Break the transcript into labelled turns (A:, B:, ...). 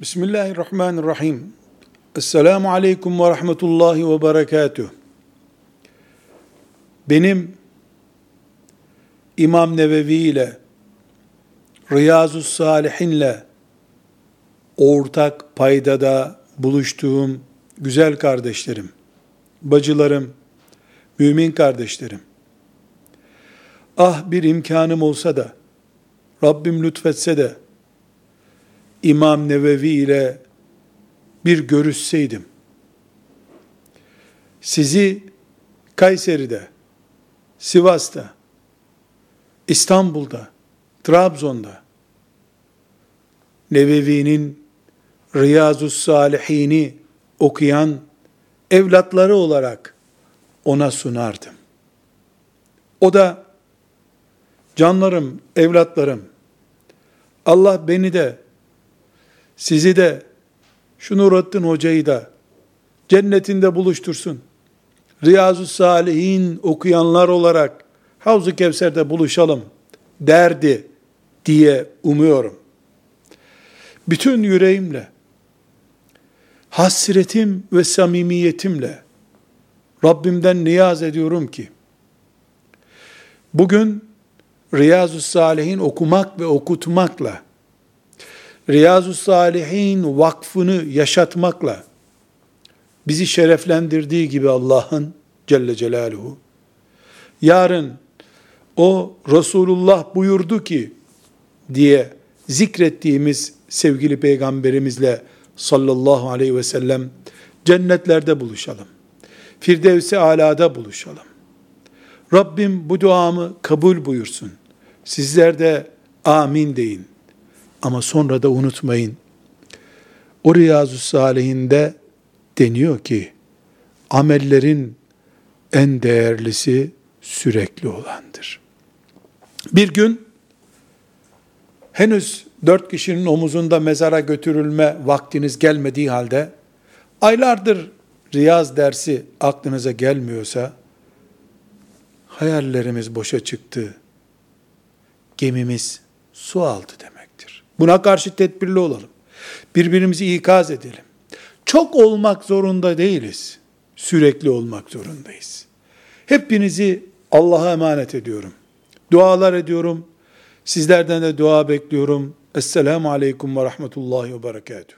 A: Bismillahirrahmanirrahim. Esselamu aleyküm ve rahmetullahi ve berekatuh. Benim İmam Nevevi ile Riyazu Salihinle ortak paydada buluştuğum güzel kardeşlerim, bacılarım, mümin kardeşlerim. Ah bir imkanım olsa da, Rabbim lütfetse de, İmam Nevevi ile bir görüşseydim, sizi Kayseri'de, Sivas'ta, İstanbul'da, Trabzon'da, Nevevi'nin Riyazu Salihini okuyan evlatları olarak ona sunardım. O da canlarım, evlatlarım, Allah beni de sizi de şu Nurattin Hoca'yı da cennetinde buluştursun. Riyazu Salihin okuyanlar olarak Havzu Kevser'de buluşalım derdi diye umuyorum. Bütün yüreğimle, hasretim ve samimiyetimle Rabbimden niyaz ediyorum ki, bugün Riyazu Salihin okumak ve okutmakla, Riyazu Salihin vakfını yaşatmakla bizi şereflendirdiği gibi Allah'ın Celle Celaluhu yarın o Resulullah buyurdu ki diye zikrettiğimiz sevgili peygamberimizle sallallahu aleyhi ve sellem cennetlerde buluşalım. Firdevsi alada buluşalım. Rabbim bu duamı kabul buyursun. Sizler de amin deyin. Ama sonra da unutmayın. O Riyazu Salihinde deniyor ki, amellerin en değerlisi sürekli olandır. Bir gün, henüz dört kişinin omuzunda mezara götürülme vaktiniz gelmediği halde, aylardır riyaz dersi aklınıza gelmiyorsa, hayallerimiz boşa çıktı, gemimiz su aldı demektir. Buna karşı tedbirli olalım. Birbirimizi ikaz edelim. Çok olmak zorunda değiliz. Sürekli olmak zorundayız. Hepinizi Allah'a emanet ediyorum. Dualar ediyorum. Sizlerden de dua bekliyorum. Esselamu Aleyküm ve Rahmetullahi ve Berekatuhu.